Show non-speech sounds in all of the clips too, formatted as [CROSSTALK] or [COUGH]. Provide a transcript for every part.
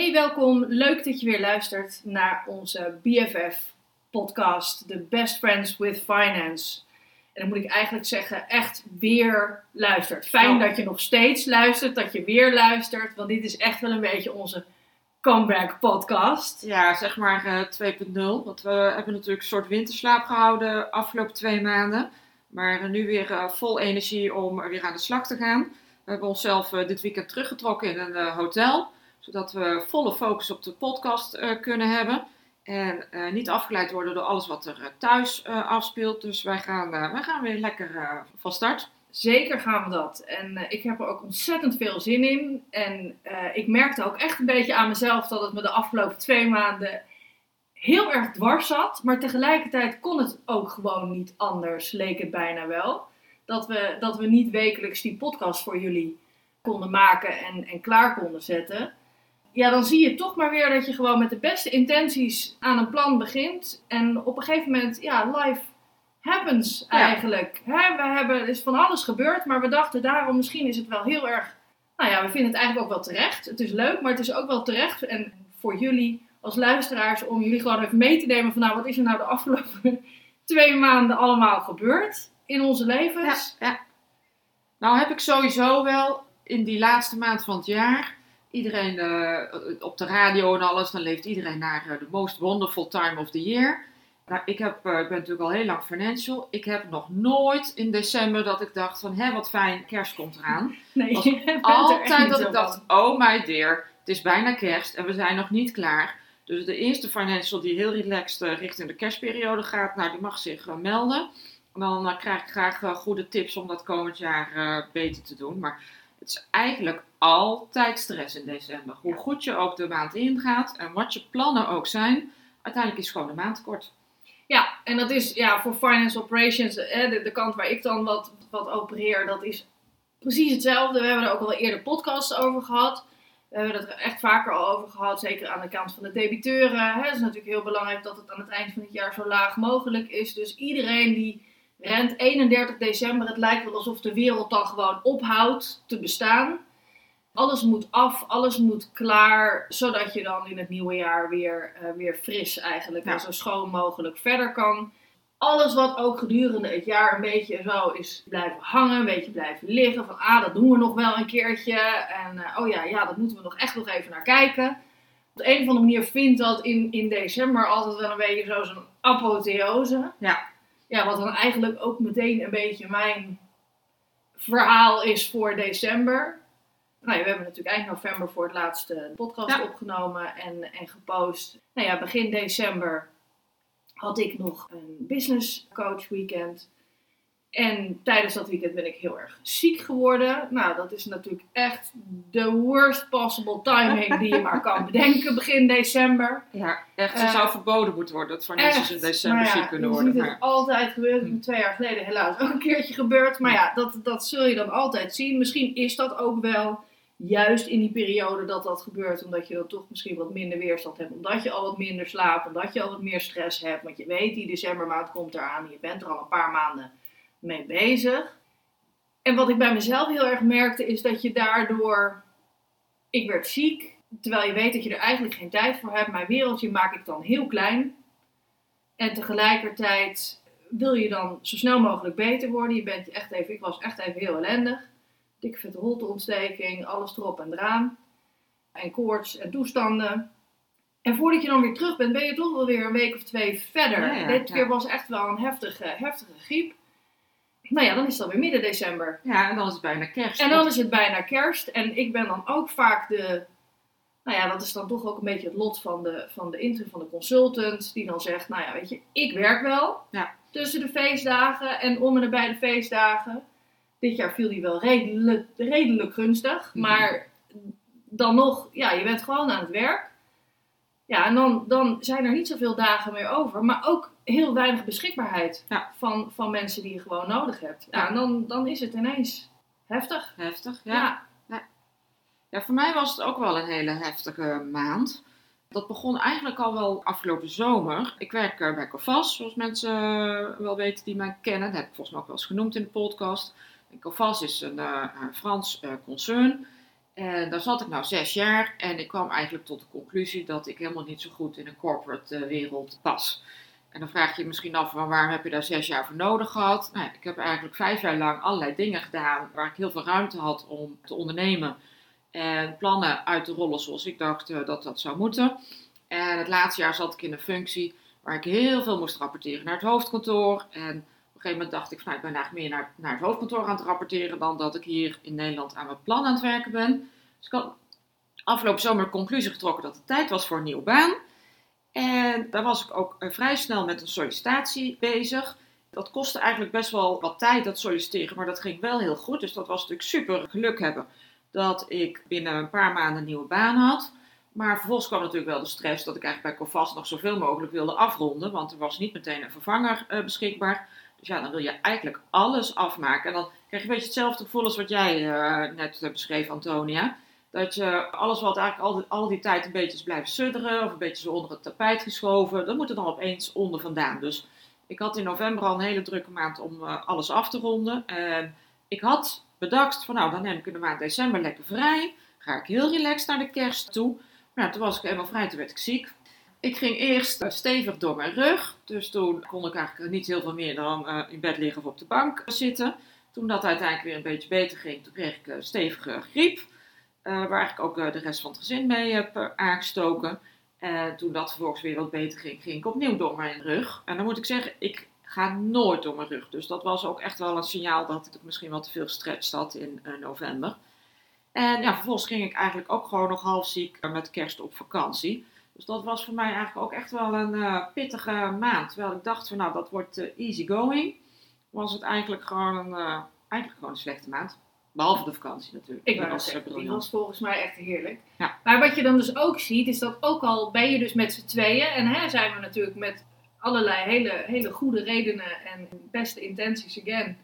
Hey, welkom. Leuk dat je weer luistert naar onze BFF-podcast, The Best Friends with Finance. En dan moet ik eigenlijk zeggen, echt weer luistert. Fijn Oh. dat je nog steeds luistert, dat je weer luistert, want dit is echt wel een beetje onze comeback-podcast. Ja, zeg maar eh, 2.0. Want we hebben natuurlijk een soort winterslaap gehouden de afgelopen twee maanden. Maar eh, nu weer eh, vol energie om weer aan de slag te gaan. We hebben onszelf eh, dit weekend teruggetrokken in een eh, hotel. Zodat we volle focus op de podcast eh, kunnen hebben. En eh, niet afgeleid worden door alles wat er eh, thuis afspeelt. Dus wij gaan, wij gaan weer lekker van start. Zeker gaan we dat. En ik heb er ook ontzettend veel zin in. En ik merkte ook echt een beetje aan mezelf dat het me de afgelopen twee maanden heel erg dwars zat. Maar tegelijkertijd kon het ook gewoon niet anders, leek het bijna wel. Dat we, dat we niet wekelijks die podcast voor jullie konden maken en, en klaar konden zetten. Ja, dan zie je toch maar weer dat je gewoon met de beste intenties aan een plan begint. En op een gegeven moment, ja, life happens Ja. eigenlijk. We hebben, er is van alles gebeurd, maar we dachten daarom misschien is het wel heel erg... Nou ja, we vinden het eigenlijk ook wel terecht. Het is leuk, maar het is ook wel terecht. En voor jullie als luisteraars om jullie gewoon even mee te nemen van... Nou, wat is er nou de afgelopen [LAUGHS] twee maanden allemaal gebeurd in onze levens? Ja, ja. Nou heb ik sowieso wel in die laatste maand van het jaar, iedereen eh, op de radio en alles, dan leeft iedereen naar eh, de most wonderful time of the year. Nou, ik, heb, eh, ik ben natuurlijk al heel lang financial. Ik heb nog nooit in december dat ik dacht van, hé wat fijn, kerst komt eraan. [LAUGHS] Nee, echt Altijd dat ik dacht, van. oh my dear, het is bijna kerst en we zijn nog niet klaar. Dus de eerste financial die heel relaxed richting de kerstperiode gaat, nou die mag zich melden. En dan krijg ik graag goede tips om dat komend jaar beter te doen. Maar het is eigenlijk altijd stress in december. Hoe goed je ook de maand ingaat en wat je plannen ook zijn, uiteindelijk is gewoon de maand kort. Ja, en dat is ja, voor finance operations, de, de kant waar ik dan wat, wat opereer, dat is precies hetzelfde. We hebben er ook al eerder podcasts over gehad. We hebben het er echt vaker al over gehad, zeker aan de kant van de debiteuren. Hè. Het is natuurlijk heel belangrijk dat het aan het eind van het jaar zo laag mogelijk is. Dus iedereen die rent 31 december, het lijkt wel alsof de wereld dan gewoon ophoudt te bestaan. Alles moet af, alles moet klaar, zodat je dan in het nieuwe jaar weer, eh, weer fris eigenlijk Ja. en zo schoon mogelijk verder kan. Alles wat ook gedurende het jaar een beetje zo is blijven hangen, een beetje blijven liggen. Van ah, dat doen we nog wel een keertje. En eh, oh ja, ja, dat moeten we nog echt nog even naar kijken. Op de een of andere manier vindt dat in, in december altijd wel een beetje zo zo'n apotheose. Ja. Ja, wat dan eigenlijk ook meteen een beetje mijn verhaal is voor december. Nou ja, we hebben natuurlijk eind november voor het laatste podcast Ja. opgenomen en, en gepost. Nou ja, begin december had ik nog een business coach weekend. En tijdens dat weekend ben ik heel erg ziek geworden. Nou, dat is natuurlijk echt de worst possible timing die je maar kan [LAUGHS] bedenken begin december. Ja, echt, Eh, het zou verboden moeten worden dat financials in december ja, ziek kunnen worden. Maar... het altijd gebeurd. Is twee jaar geleden helaas ook een keertje gebeurd. Maar ja, dat, dat zul je dan altijd zien. Misschien is dat ook wel juist in die periode dat dat gebeurt. Omdat je dan toch misschien wat minder weerstand hebt. Omdat je al wat minder slaapt. Omdat je al wat meer stress hebt. Want je weet, die decembermaand komt eraan. Je bent er al een paar maanden mee bezig. En wat ik bij mezelf heel erg merkte is dat je daardoor... Ik werd ziek. Terwijl je weet dat je er eigenlijk geen tijd voor hebt. Mijn wereldje maak ik dan heel klein. En tegelijkertijd wil je dan zo snel mogelijk beter worden. Je bent echt even, ik was echt even heel ellendig. Dikke vette holteontsteking, alles erop en eraan. En koorts en toestanden. En voordat je dan weer terug bent, ben je toch wel weer een week of twee verder. Ja, ja, Dit ja. keer was echt wel een heftige, heftige griep. Nou ja, dan is het alweer midden december. Ja, en dan is het bijna kerst. En dan is het bijna kerst. En ik ben dan ook vaak de. Nou ja, dat is dan toch ook een beetje het lot van de, van de interim van de consultant. Die dan zegt, nou ja, weet je, ik werk wel. Ja. Tussen de feestdagen en om en nabij de feestdagen. Dit jaar viel die wel redelijk, redelijk gunstig. Mhm. Maar dan nog, ja, je bent gewoon aan het werk. Ja, en dan, dan zijn er niet zoveel dagen meer over. Maar ook heel weinig beschikbaarheid Ja. van, van mensen die je gewoon nodig hebt. Ja, Ja. en dan, dan is het ineens heftig. Heftig, Ja. ja. Ja, voor mij was het ook wel een hele heftige maand. Dat begon eigenlijk al wel afgelopen zomer. Ik werk eh, bij Covas, zoals mensen eh, wel weten die mij kennen. Dat heb ik volgens mij ook wel eens genoemd in de podcast. Covas is een eh, een Frans concern. En daar zat ik nou zes jaar. En ik kwam eigenlijk tot de conclusie dat ik helemaal niet zo goed in de corporate eh, wereld pas. En dan vraag je je misschien af, van waarom heb je daar zes jaar voor nodig gehad? Nou, ik heb eigenlijk vijf jaar lang allerlei dingen gedaan waar ik heel veel ruimte had om te ondernemen. En plannen uit te rollen zoals ik dacht eh, dat dat zou moeten. En het laatste jaar zat ik in een functie waar ik heel veel moest rapporteren naar het hoofdkantoor. En een gegeven moment dacht ik, van, nou, ik ben eigenlijk meer naar, naar het hoofdkantoor aan het rapporteren dan dat ik hier in Nederland aan mijn plan aan het werken ben. Dus ik had afgelopen zomer de conclusie getrokken dat het tijd was voor een nieuwe baan. En daar was ik ook eh, vrij snel met een sollicitatie bezig. Dat kostte eigenlijk best wel wat tijd, dat solliciteren, maar dat ging wel heel goed. Dus dat was natuurlijk super geluk hebben dat ik binnen een paar maanden een nieuwe baan had. Maar vervolgens kwam natuurlijk wel de stress dat ik eigenlijk bij Covas nog zoveel mogelijk wilde afronden. Want er was niet meteen een vervanger eh, beschikbaar. Dus ja, dan wil je eigenlijk alles afmaken. En dan krijg je een beetje hetzelfde gevoel als wat jij eh, net beschreef, Antonia. Dat je alles wat eigenlijk al die, al die tijd een beetje is blijven sudderen of een beetje zo onder het tapijt geschoven, dat moet er dan opeens onder vandaan. Dus ik had in november al een hele drukke maand om eh, alles af te ronden. En ik had bedacht van nou, dan neem ik in de maand december lekker vrij. Ga ik heel relaxed naar de kerst toe. Maar toen was ik helemaal vrij, toen werd ik ziek. Ik ging eerst eh, stevig door mijn rug. Dus toen kon ik eigenlijk niet heel veel meer dan eh, in bed liggen of op de bank zitten. Toen dat uiteindelijk weer een beetje beter ging, toen kreeg ik eh, stevige griep. eh, waar ik ook eh, de rest van het gezin mee heb eh, aangestoken. En toen dat vervolgens weer wat beter ging, ging ik opnieuw door mijn rug. En dan moet ik zeggen, ik ga nooit door mijn rug. Dus dat was ook echt wel een signaal dat ik misschien wat te veel gestretched had in eh, november. En ja, vervolgens ging ik eigenlijk ook gewoon nog half ziek eh, met kerst op vakantie. Dus dat was voor mij eigenlijk ook echt wel een eh, pittige maand. Terwijl ik dacht van nou, dat wordt eh, easy going. Was het eigenlijk gewoon een, eh, eigenlijk gewoon een slechte maand. Behalve de vakantie natuurlijk. Ik was, zeggen, die was volgens mij echt heerlijk. Ja. Maar wat je dan dus ook ziet, is dat ook al ben je dus met z'n tweeën, en hè, zijn we natuurlijk met allerlei hele, hele goede redenen en beste intenties again,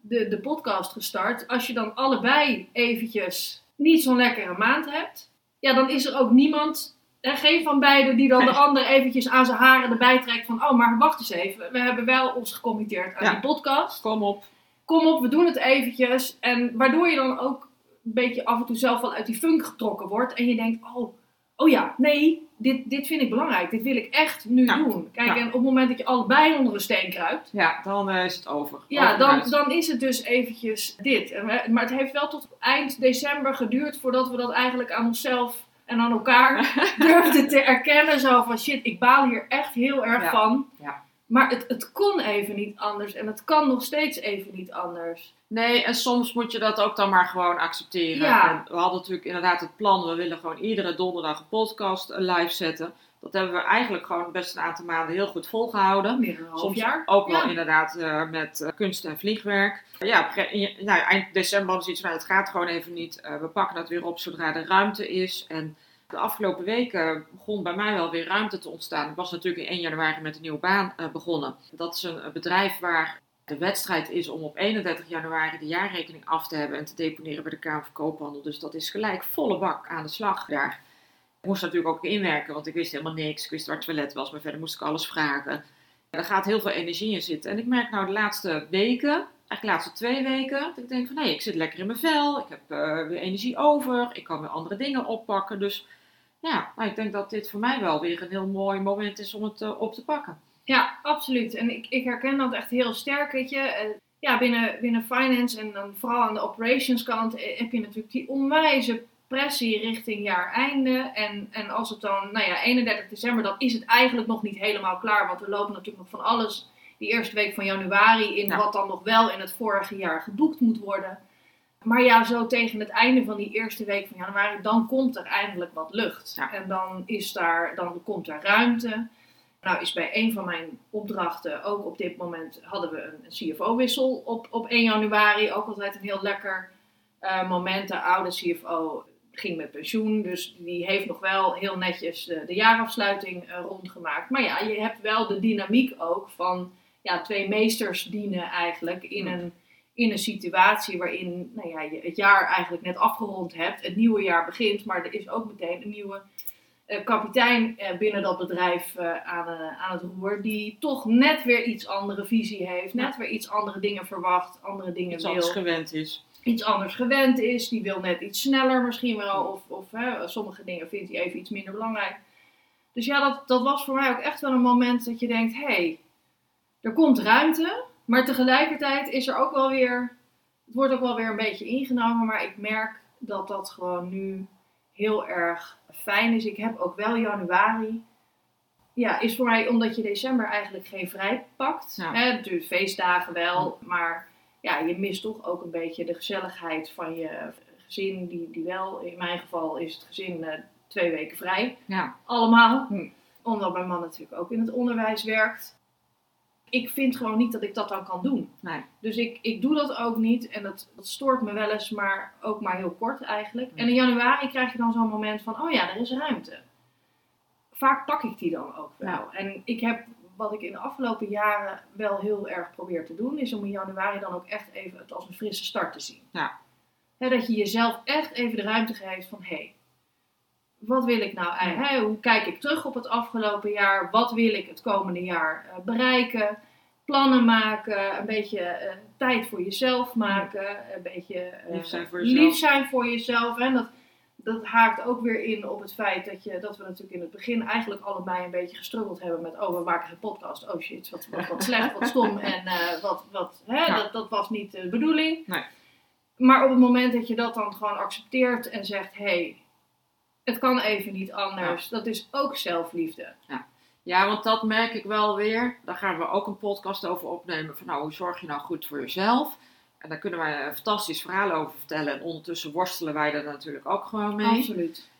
de, de podcast gestart. Als je dan allebei eventjes niet zo'n lekkere maand hebt, ja, dan is er ook niemand, hè, geen van beiden, die dan de ander eventjes aan zijn haren erbij trekt van, oh, maar wacht eens even, we hebben wel ons gecommitteerd aan Ja. die podcast Kom op. kom op, we doen het eventjes. En waardoor je dan ook een beetje af en toe zelf wel uit die funk getrokken wordt. En je denkt, oh, oh ja, nee, dit, dit vind ik belangrijk. Dit wil ik echt nu Ja. doen. Kijk, Ja. en op het moment dat je allebei onder een steen kruipt. Ja, dan eh, is het over. Ja, dan, dan is het dus eventjes dit. En Maar het heeft wel tot eind december geduurd voordat we dat eigenlijk aan onszelf en aan elkaar [LAUGHS] durfden te erkennen. Zo van shit, ik baal hier echt heel erg Ja. van. Ja. Maar het, het kon even niet anders en het kan nog steeds even niet anders. Nee, en soms moet je dat ook dan maar gewoon accepteren. Ja. En we hadden natuurlijk inderdaad het plan, we willen gewoon iedere donderdag een podcast eh, live zetten. Dat hebben we eigenlijk gewoon best een aantal maanden heel goed volgehouden. Meer dan een half Soms jaar. ook wel Ja. inderdaad eh, met eh, kunst en vliegwerk. Ja, nou, eind december ze iets van, het gaat gewoon even niet. Eh, we pakken het weer op zodra er ruimte is. En de afgelopen weken begon bij mij wel weer ruimte te ontstaan. Ik was natuurlijk in 1 januari met een nieuwe baan begonnen. Dat is een, een bedrijf waar de wedstrijd is om op 31 januari de jaarrekening af te hebben en te deponeren bij de Kamer van Koophandel. Dus dat is gelijk volle bak aan de slag daar. Ik moest natuurlijk ook inwerken, want ik wist helemaal niks. Ik wist waar het toilet was, maar verder moest ik alles vragen. Er gaat heel veel energie in zitten. En ik merk nou de laatste weken, eigenlijk de laatste twee weken, dat ik denk van nee, ik zit lekker in mijn vel. Ik heb eh, weer energie over. Ik kan weer andere dingen oppakken. Dus ja, nou, ik denk dat dit voor mij wel weer een heel mooi moment is om het eh, op te pakken. Ja, absoluut. En ik, ik herken dat echt heel sterk, weet je. Eh, ja, binnen, binnen finance en dan vooral aan de operations kant heb je natuurlijk die onwijze pressie richting jaar einde. En, en als het dan, nou ja, 31 december, dan is het eigenlijk nog niet helemaal klaar. Want er lopen natuurlijk nog van alles die eerste week van januari in Ja. wat dan nog wel in het vorige jaar geboekt moet worden. Maar ja, zo tegen het einde van die eerste week van januari, dan komt er eindelijk wat lucht. Ja. En dan, is daar, dan komt er ruimte. Nou is bij een van mijn opdrachten, ook op dit moment, hadden we een, een CFO-wissel op, op 1 januari. Ook altijd een heel lekker uh, moment. De oude CFO ging met pensioen, dus die heeft nog wel heel netjes de, de jaarafsluiting uh, rondgemaakt. Maar ja, je hebt wel de dynamiek ook van ja, twee meesters dienen eigenlijk in een, in een situatie waarin nou ja, je het jaar eigenlijk net afgerond hebt. Het nieuwe jaar begint, maar er is ook meteen een nieuwe uh, kapitein uh, binnen dat bedrijf aan, aan het roer. Die toch net weer iets andere visie heeft. Net weer iets andere dingen verwacht. Andere dingen iets wil. anders gewend is. Iets anders gewend is. Die wil net iets sneller misschien wel. Of, of sommige dingen vindt hij even iets minder belangrijk. Dus ja, dat, dat was voor mij ook echt wel een moment dat je denkt: hé, hey, er komt ruimte. Maar tegelijkertijd is er ook wel weer. Het wordt ook wel weer een beetje ingenomen. Maar ik merk dat dat gewoon nu heel erg fijn is. Ik heb ook wel januari. Ja, is voor mij omdat je december eigenlijk geen vrij pakt. Ja. Hè, natuurlijk feestdagen wel, maar ja, je mist toch ook een beetje de gezelligheid van je gezin. Die, die wel, in mijn geval is het gezin uh, twee weken vrij. Ja. Allemaal. Hm. Omdat mijn man natuurlijk ook in het onderwijs werkt. Ik vind gewoon niet dat ik dat dan kan doen. Nee. Dus ik, ik doe dat ook niet en dat, dat stoort me wel eens, maar ook maar heel kort eigenlijk. En in januari krijg je dan zo'n moment van, oh ja, er is ruimte. Vaak pak ik die dan ook wel. Ja. En ik heb, wat ik in de afgelopen jaren wel heel erg probeer te doen, is om in januari dan ook echt even het als een frisse start te zien. Ja. Dat je jezelf echt even de ruimte geeft van, hé, hey, wat wil ik nou eigenlijk? Hoe kijk ik terug op het afgelopen jaar? Wat wil ik het komende jaar uh, bereiken? Plannen maken, een beetje uh, tijd voor jezelf maken, een beetje uh, lief, zijn voor jezelf. lief zijn voor jezelf. Hè? Dat, dat haakt ook weer in op het feit dat, je, dat we natuurlijk in het begin eigenlijk allebei een beetje gestruggeld hebben met oh, we maken een podcast, oh shit, wat, wat, wat slecht, wat stom [LAUGHS] en wat, wat, hè? Ja. Dat, dat was niet de bedoeling. Nee. Maar op het moment dat je dat dan gewoon accepteert en zegt, hé, hey, het kan even niet anders. Dat is ook zelfliefde. Ja, want dat merk ik wel weer. Daar gaan we ook een podcast over opnemen. Van nou, hoe zorg je nou goed voor jezelf? En daar kunnen wij een fantastisch verhaal over vertellen. En ondertussen worstelen wij er natuurlijk ook gewoon mee. Absoluut.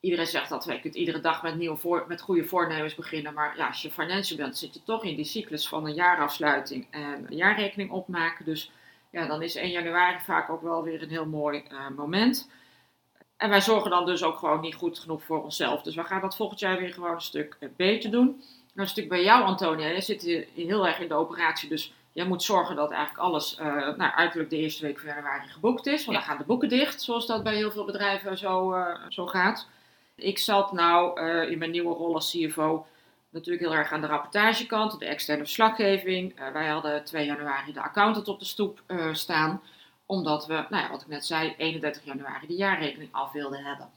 Iedereen zegt dat je kunt iedere dag met, nieuwe voor, met goede voornemens beginnen. Maar ja, als je financial bent, zit je toch in die cyclus van een jaarafsluiting en een jaarrekening opmaken. Dus ja, dan is 1 januari vaak ook wel weer een heel mooi uh, moment. En wij zorgen dan dus ook gewoon niet goed genoeg voor onszelf. Dus we gaan dat volgend jaar weer gewoon een stuk beter doen. Nou, een stuk bij jou, Antonia. Jij zit hier heel erg in de operatie. Dus jij moet zorgen dat eigenlijk alles uh, nou, uiterlijk de eerste week van januari geboekt is. Want Ja. dan gaan de boeken dicht, zoals dat bij heel veel bedrijven zo, uh, zo gaat. Ik zat nou uh, in mijn nieuwe rol als CFO natuurlijk heel erg aan de rapportagekant, de externe verslaggeving. wij hadden 2 januari de accountant op de stoep staan omdat we, nou ja, wat ik net zei, 31 januari de jaarrekening af wilden hebben.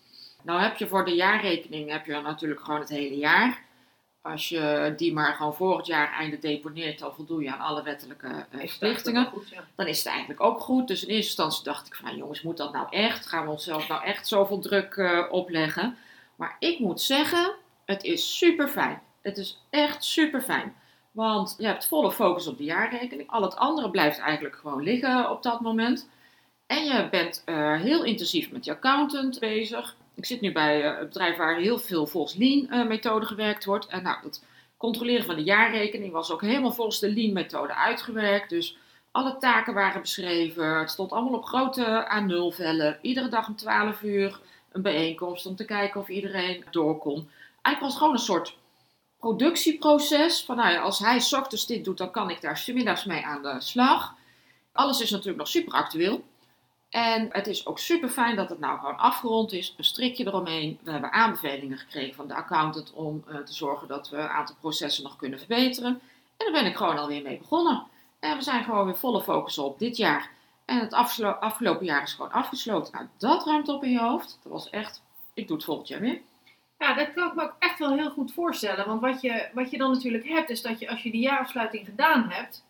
Nou heb je voor de jaarrekening heb je natuurlijk gewoon het hele jaar. Als je die maar gewoon vorig jaar einde deponeert, dan voldoe je aan alle wettelijke uh, verplichtingen. Goed, ja. Dan is het eigenlijk ook goed. Dus in eerste instantie dacht ik van, nou jongens, moet dat nou echt? Gaan we onszelf nou echt zoveel druk uh, opleggen? Maar ik moet zeggen, het is super fijn. Het is echt super fijn. Want je hebt volle focus op de jaarrekening. Al het andere blijft eigenlijk gewoon liggen op dat moment. En je bent uh, heel intensief met je accountant bezig. Ik zit nu bij een bedrijf waar heel veel volgens Lean-methode uh, gewerkt wordt. En nou, het controleren van de jaarrekening was ook helemaal volgens de Lean-methode uitgewerkt. Dus alle taken waren beschreven. Het stond allemaal op grote A0-vellen. Iedere dag om 12 uur een bijeenkomst om te kijken of iedereen door kon. Eigenlijk was het gewoon een soort productieproces. Van nou ja, als hij ochtends dit doet, dan kan ik daar middags mee aan de slag. Alles is natuurlijk nog super actueel. En het is ook super fijn dat het nou gewoon afgerond is. Een strikje eromheen. We hebben aanbevelingen gekregen van de accountant om uh, te zorgen dat we een aantal processen nog kunnen verbeteren. En daar ben ik gewoon alweer mee begonnen. En we zijn gewoon weer volle focus op dit jaar. En het afgelopen jaar is gewoon afgesloten. Nou, dat ruimt op in je hoofd. Dat was echt, ik doe het volgend jaar weer. Ja, dat kan ik me ook echt wel heel goed voorstellen. Want wat je, wat je dan natuurlijk hebt, is dat je als je die jaarafsluiting gedaan hebt,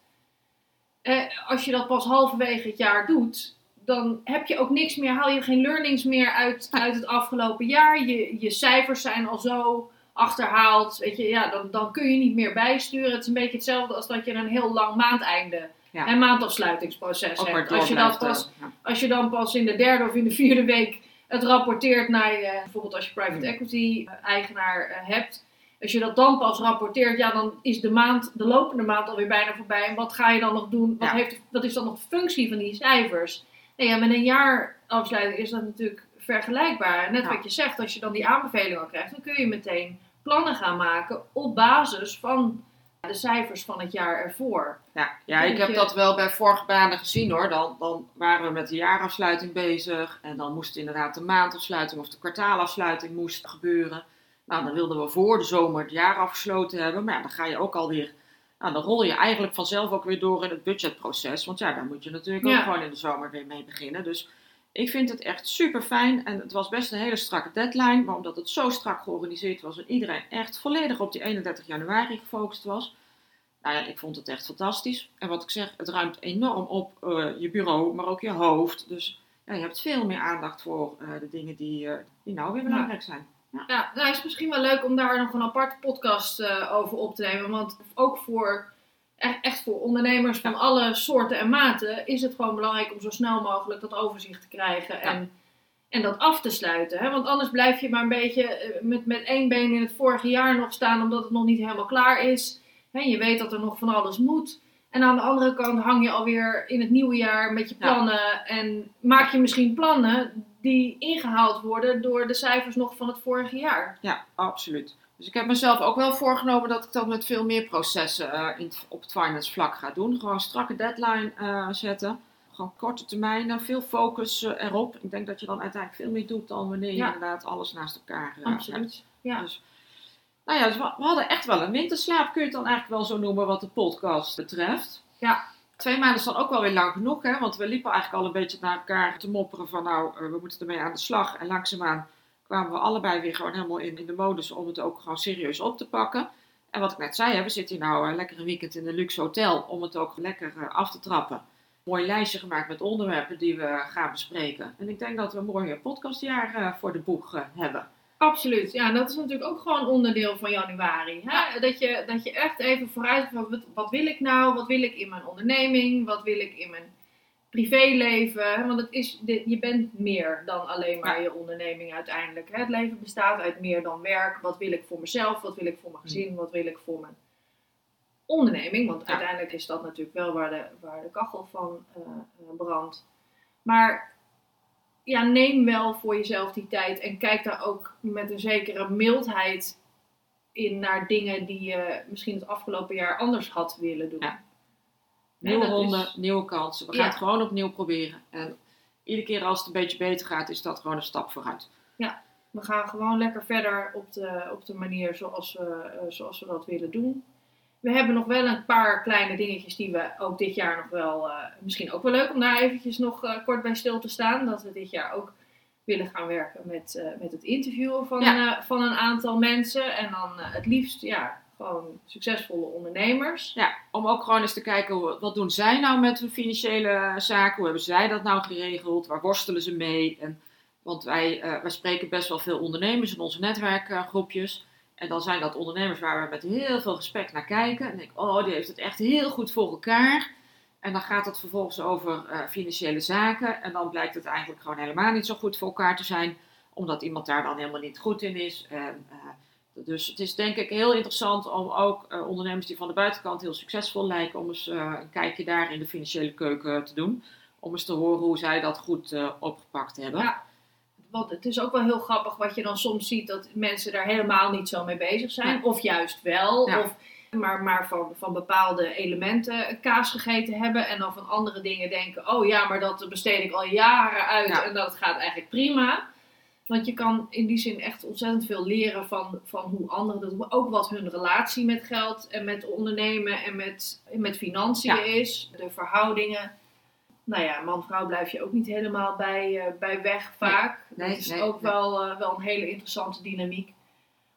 eh, als je dat pas halverwege het jaar doet, dan heb je ook niks meer, haal je geen learnings meer uit, uit het afgelopen jaar. Je, je cijfers zijn al zo achterhaald. Weet je, ja, dan, dan kun je niet meer bijsturen. Het is een beetje hetzelfde als dat je een heel lang maandeinde Ja. en maandafsluitingsproces hebt. Als je, dat pas, ja. als je dan pas in de derde of in de vierde week het rapporteert naar je, bijvoorbeeld als je private Hmm. equity eh, eigenaar eh, hebt. Als je dat dan pas rapporteert, ja, dan is de maand, de lopende maand alweer bijna voorbij. En wat ga je dan nog doen? Wat, Ja. heeft, wat is dan nog de functie van die cijfers? Nou ja, met een jaarafsluiting is dat natuurlijk vergelijkbaar. Net Ja. wat je zegt, als je dan die aanbeveling al krijgt, dan kun je meteen plannen gaan maken op basis van de cijfers van het jaar ervoor. Ja, ja ik heb je- dat wel bij vorige banen gezien hoor. Dan, dan waren we met de jaarafsluiting bezig. En dan moest inderdaad de maandafsluiting of de kwartaalafsluiting moest gebeuren. Nou, dan wilden we voor de zomer het jaar afgesloten hebben. Maar ja, dan ga je ook alweer... Nou, dan rol je eigenlijk vanzelf ook weer door in het budgetproces. Want ja, daar moet je natuurlijk Ja. ook gewoon in de zomer weer mee beginnen. Dus ik vind het echt super fijn. En het was best een hele strakke deadline. Maar omdat het zo strak georganiseerd was en iedereen echt volledig op die 31 januari gefocust was... Nou ja, ik vond het echt fantastisch. En wat ik zeg, het ruimt enorm op eh, je bureau, maar ook je hoofd. Dus ja, je hebt veel meer aandacht voor eh, de dingen die, eh, die nou weer belangrijk zijn. Ja, nou is het misschien wel leuk om daar nog een aparte podcast eh, over op te nemen. Want ook voor, echt, echt voor ondernemers van alle soorten en maten is het gewoon belangrijk om zo snel mogelijk dat overzicht te krijgen. En, en dat af te sluiten. Hè? Want anders blijf je maar een beetje eh, met, met één been in het vorige jaar nog staan omdat het nog niet helemaal klaar is. Hè, je weet dat er nog van alles moet. En aan de andere kant hang je alweer in het nieuwe jaar met je Ja. plannen. En maak je misschien plannen die ingehaald worden door de cijfers nog van het vorige jaar. Ja, absoluut. Dus ik heb mezelf ook wel voorgenomen dat ik dat met veel meer processen eh, in, op het finance vlak ga doen. Gewoon strakke deadline eh, zetten. Gewoon korte termijnen, veel focus eh, erop. Ik denk dat je dan uiteindelijk veel meer doet dan wanneer je Ja. inderdaad alles naast elkaar hebt. Absoluut. Ja. Dus, nou ja, dus we, we hadden echt wel een winterslaap, kun je het dan eigenlijk wel zo noemen wat de podcast betreft. Ja. Twee maanden is dan ook wel weer lang genoeg, hè? want we liepen eigenlijk al een beetje naar elkaar te mopperen van nou, eh, we moeten ermee aan de slag. En langzaamaan kwamen we allebei weer gewoon helemaal in, de modus om het ook gewoon serieus op te pakken. En wat ik net zei, we zitten hier nou eh, lekker een weekend in een luxe hotel om het ook lekker eh, af te trappen. Mooi lijstje gemaakt met onderwerpen die we gaan bespreken. En ik denk dat we een mooi podcastjaar voor de boeg hebben. Absoluut. Ja, dat is natuurlijk ook gewoon onderdeel van januari. Hè? Dat, je, dat je echt even vooruit wat, wat wil ik nou? Wat wil ik in mijn onderneming? Wat wil ik in mijn privéleven? Want het is, je bent meer dan alleen maar je onderneming uiteindelijk. Hè? Het leven bestaat uit meer dan werk. Wat wil ik voor mezelf? Wat wil ik voor mijn gezin? Wat wil ik voor mijn onderneming? Want Ja. uiteindelijk is dat natuurlijk wel waar de, waar de kachel van eh, brandt. Maar ja, neem wel voor jezelf die tijd en kijk daar ook met een zekere mildheid in naar dingen die je misschien het afgelopen jaar anders had willen doen. Ja. Nieuwe ronde, is- nieuwe kansen. We Ja. gaan het gewoon opnieuw proberen. En iedere keer als het een beetje beter gaat, is dat gewoon een stap vooruit. We gaan gewoon lekker verder op de, op de manier zoals we, eh, zoals we dat willen doen. We hebben nog wel een paar kleine dingetjes die we ook dit jaar nog wel, eh, misschien ook wel leuk om daar eventjes nog eh, kort bij stil te staan. Dat we dit jaar ook willen gaan werken met, eh, met het interviewen van, Ja. van een aantal mensen. En dan het liefst, ja, gewoon succesvolle ondernemers. Ja, om ook gewoon eens te kijken, wat doen zij nou met hun financiële zaken? Hoe hebben zij dat nou geregeld? Waar worstelen ze mee? En, want wij, wij spreken best wel veel ondernemers in onze netwerkgroepjes. En dan zijn dat ondernemers waar we met heel veel respect naar kijken. En denk ik, oh, die heeft het echt heel goed voor elkaar. En dan gaat het vervolgens over eh, financiële zaken. En dan blijkt het eigenlijk gewoon helemaal niet zo goed voor elkaar te zijn. Omdat iemand daar dan helemaal niet goed in is. Eh, dus het is denk ik heel interessant om ook eh, ondernemers die van de buitenkant heel succesvol lijken, om eens een kijkje daar in de financiële keuken te doen. Om eens te horen hoe zij dat goed opgepakt hebben. Ja. Want het is ook wel heel grappig wat je dan soms ziet dat mensen daar helemaal niet zo mee bezig zijn. Of juist wel. Ja. Of maar, maar van, van bepaalde elementen kaas gegeten hebben. En dan van andere dingen denken. Oh ja, maar dat besteed ik al jaren uit. Ja. En dat gaat eigenlijk prima. Want je kan in die zin echt ontzettend veel leren van, van hoe anderen dat doen. Ook wat hun relatie met geld en met ondernemen en met, met financiën Ja. is. De verhoudingen. Nou ja, man-vrouw blijf je ook niet helemaal bij, eh, bij weg vaak. Nee, dat is nee, ook nee. Wel, eh, wel een hele interessante dynamiek.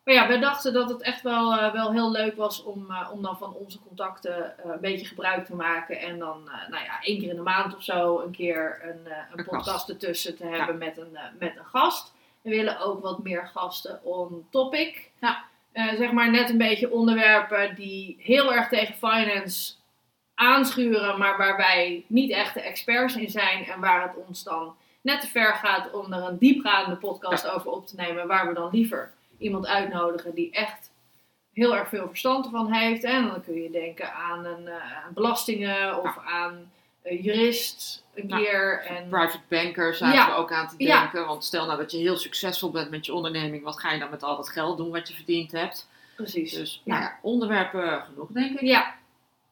Maar ja, we dachten dat het echt wel, eh, wel heel leuk was om, om dan van onze contacten een beetje gebruik te maken. En dan, nou ja, één keer in de maand of zo een keer een, een podcast gast. ertussen te hebben met, een, met een gast. We willen ook wat meer gasten on topic. Ja. Zeg maar net een beetje onderwerpen die heel erg tegen finance aanschuren, maar waar wij niet echt de experts in zijn en waar het ons dan net te ver gaat om er een diepgaande podcast over op te nemen, waar we dan liever iemand uitnodigen die echt heel erg veel verstand ervan heeft. En dan kun je denken aan, een, eh, belastingen of aan een jurist een Nou, keer. En, Private banker zaten Ja. we ook aan te denken. Want stel nou dat je heel succesvol bent met je onderneming. Wat ga je dan met al dat geld doen wat je verdiend hebt? precies. Dus Ja. nou ja, onderwerpen genoeg denk ik. Ja,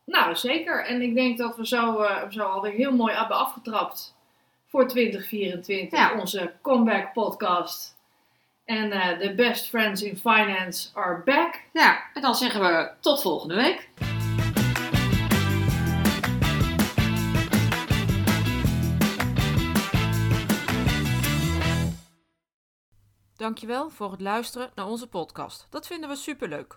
nou zeker. En ik denk dat we zo, eh, zo alweer heel mooi hebben afgetrapt voor 2024. Ja. Onze comeback podcast. En eh the best friends in finance are back. Ja, en dan zeggen we tot volgende week. Dankjewel voor het luisteren naar onze podcast. Dat vinden we superleuk.